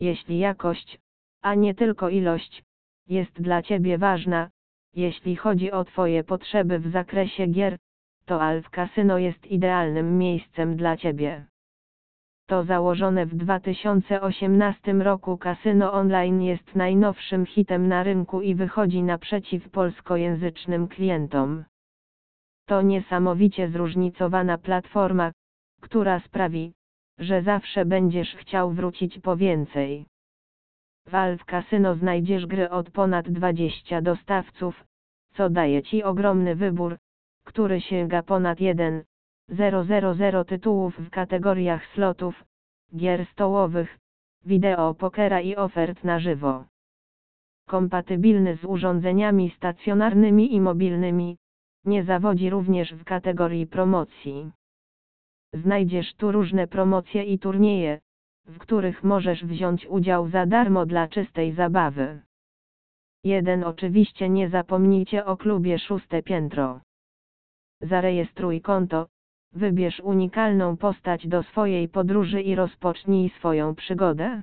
Jeśli jakość, a nie tylko ilość, jest dla Ciebie ważna, jeśli chodzi o Twoje potrzeby w zakresie gier, to Alf Casino jest idealnym miejscem dla Ciebie. To założone w 2018 roku kasyno online jest najnowszym hitem na rynku i wychodzi naprzeciw polskojęzycznym klientom. To niesamowicie zróżnicowana platforma, która sprawi, że zawsze będziesz chciał wrócić po więcej. W Alf Casino znajdziesz gry od ponad 20 dostawców, co daje Ci ogromny wybór, który sięga ponad 1,000 tytułów w kategoriach slotów, gier stołowych, wideo pokera i ofert na żywo. Kompatybilny z urządzeniami stacjonarnymi i mobilnymi, nie zawodzi również w kategorii promocji. Znajdziesz tu różne promocje i turnieje, w których możesz wziąć udział za darmo dla czystej zabawy. 1. Oczywiście nie zapomnijcie o klubie szóste piętro. Zarejestruj konto, wybierz unikalną postać do swojej podróży i rozpocznij swoją przygodę.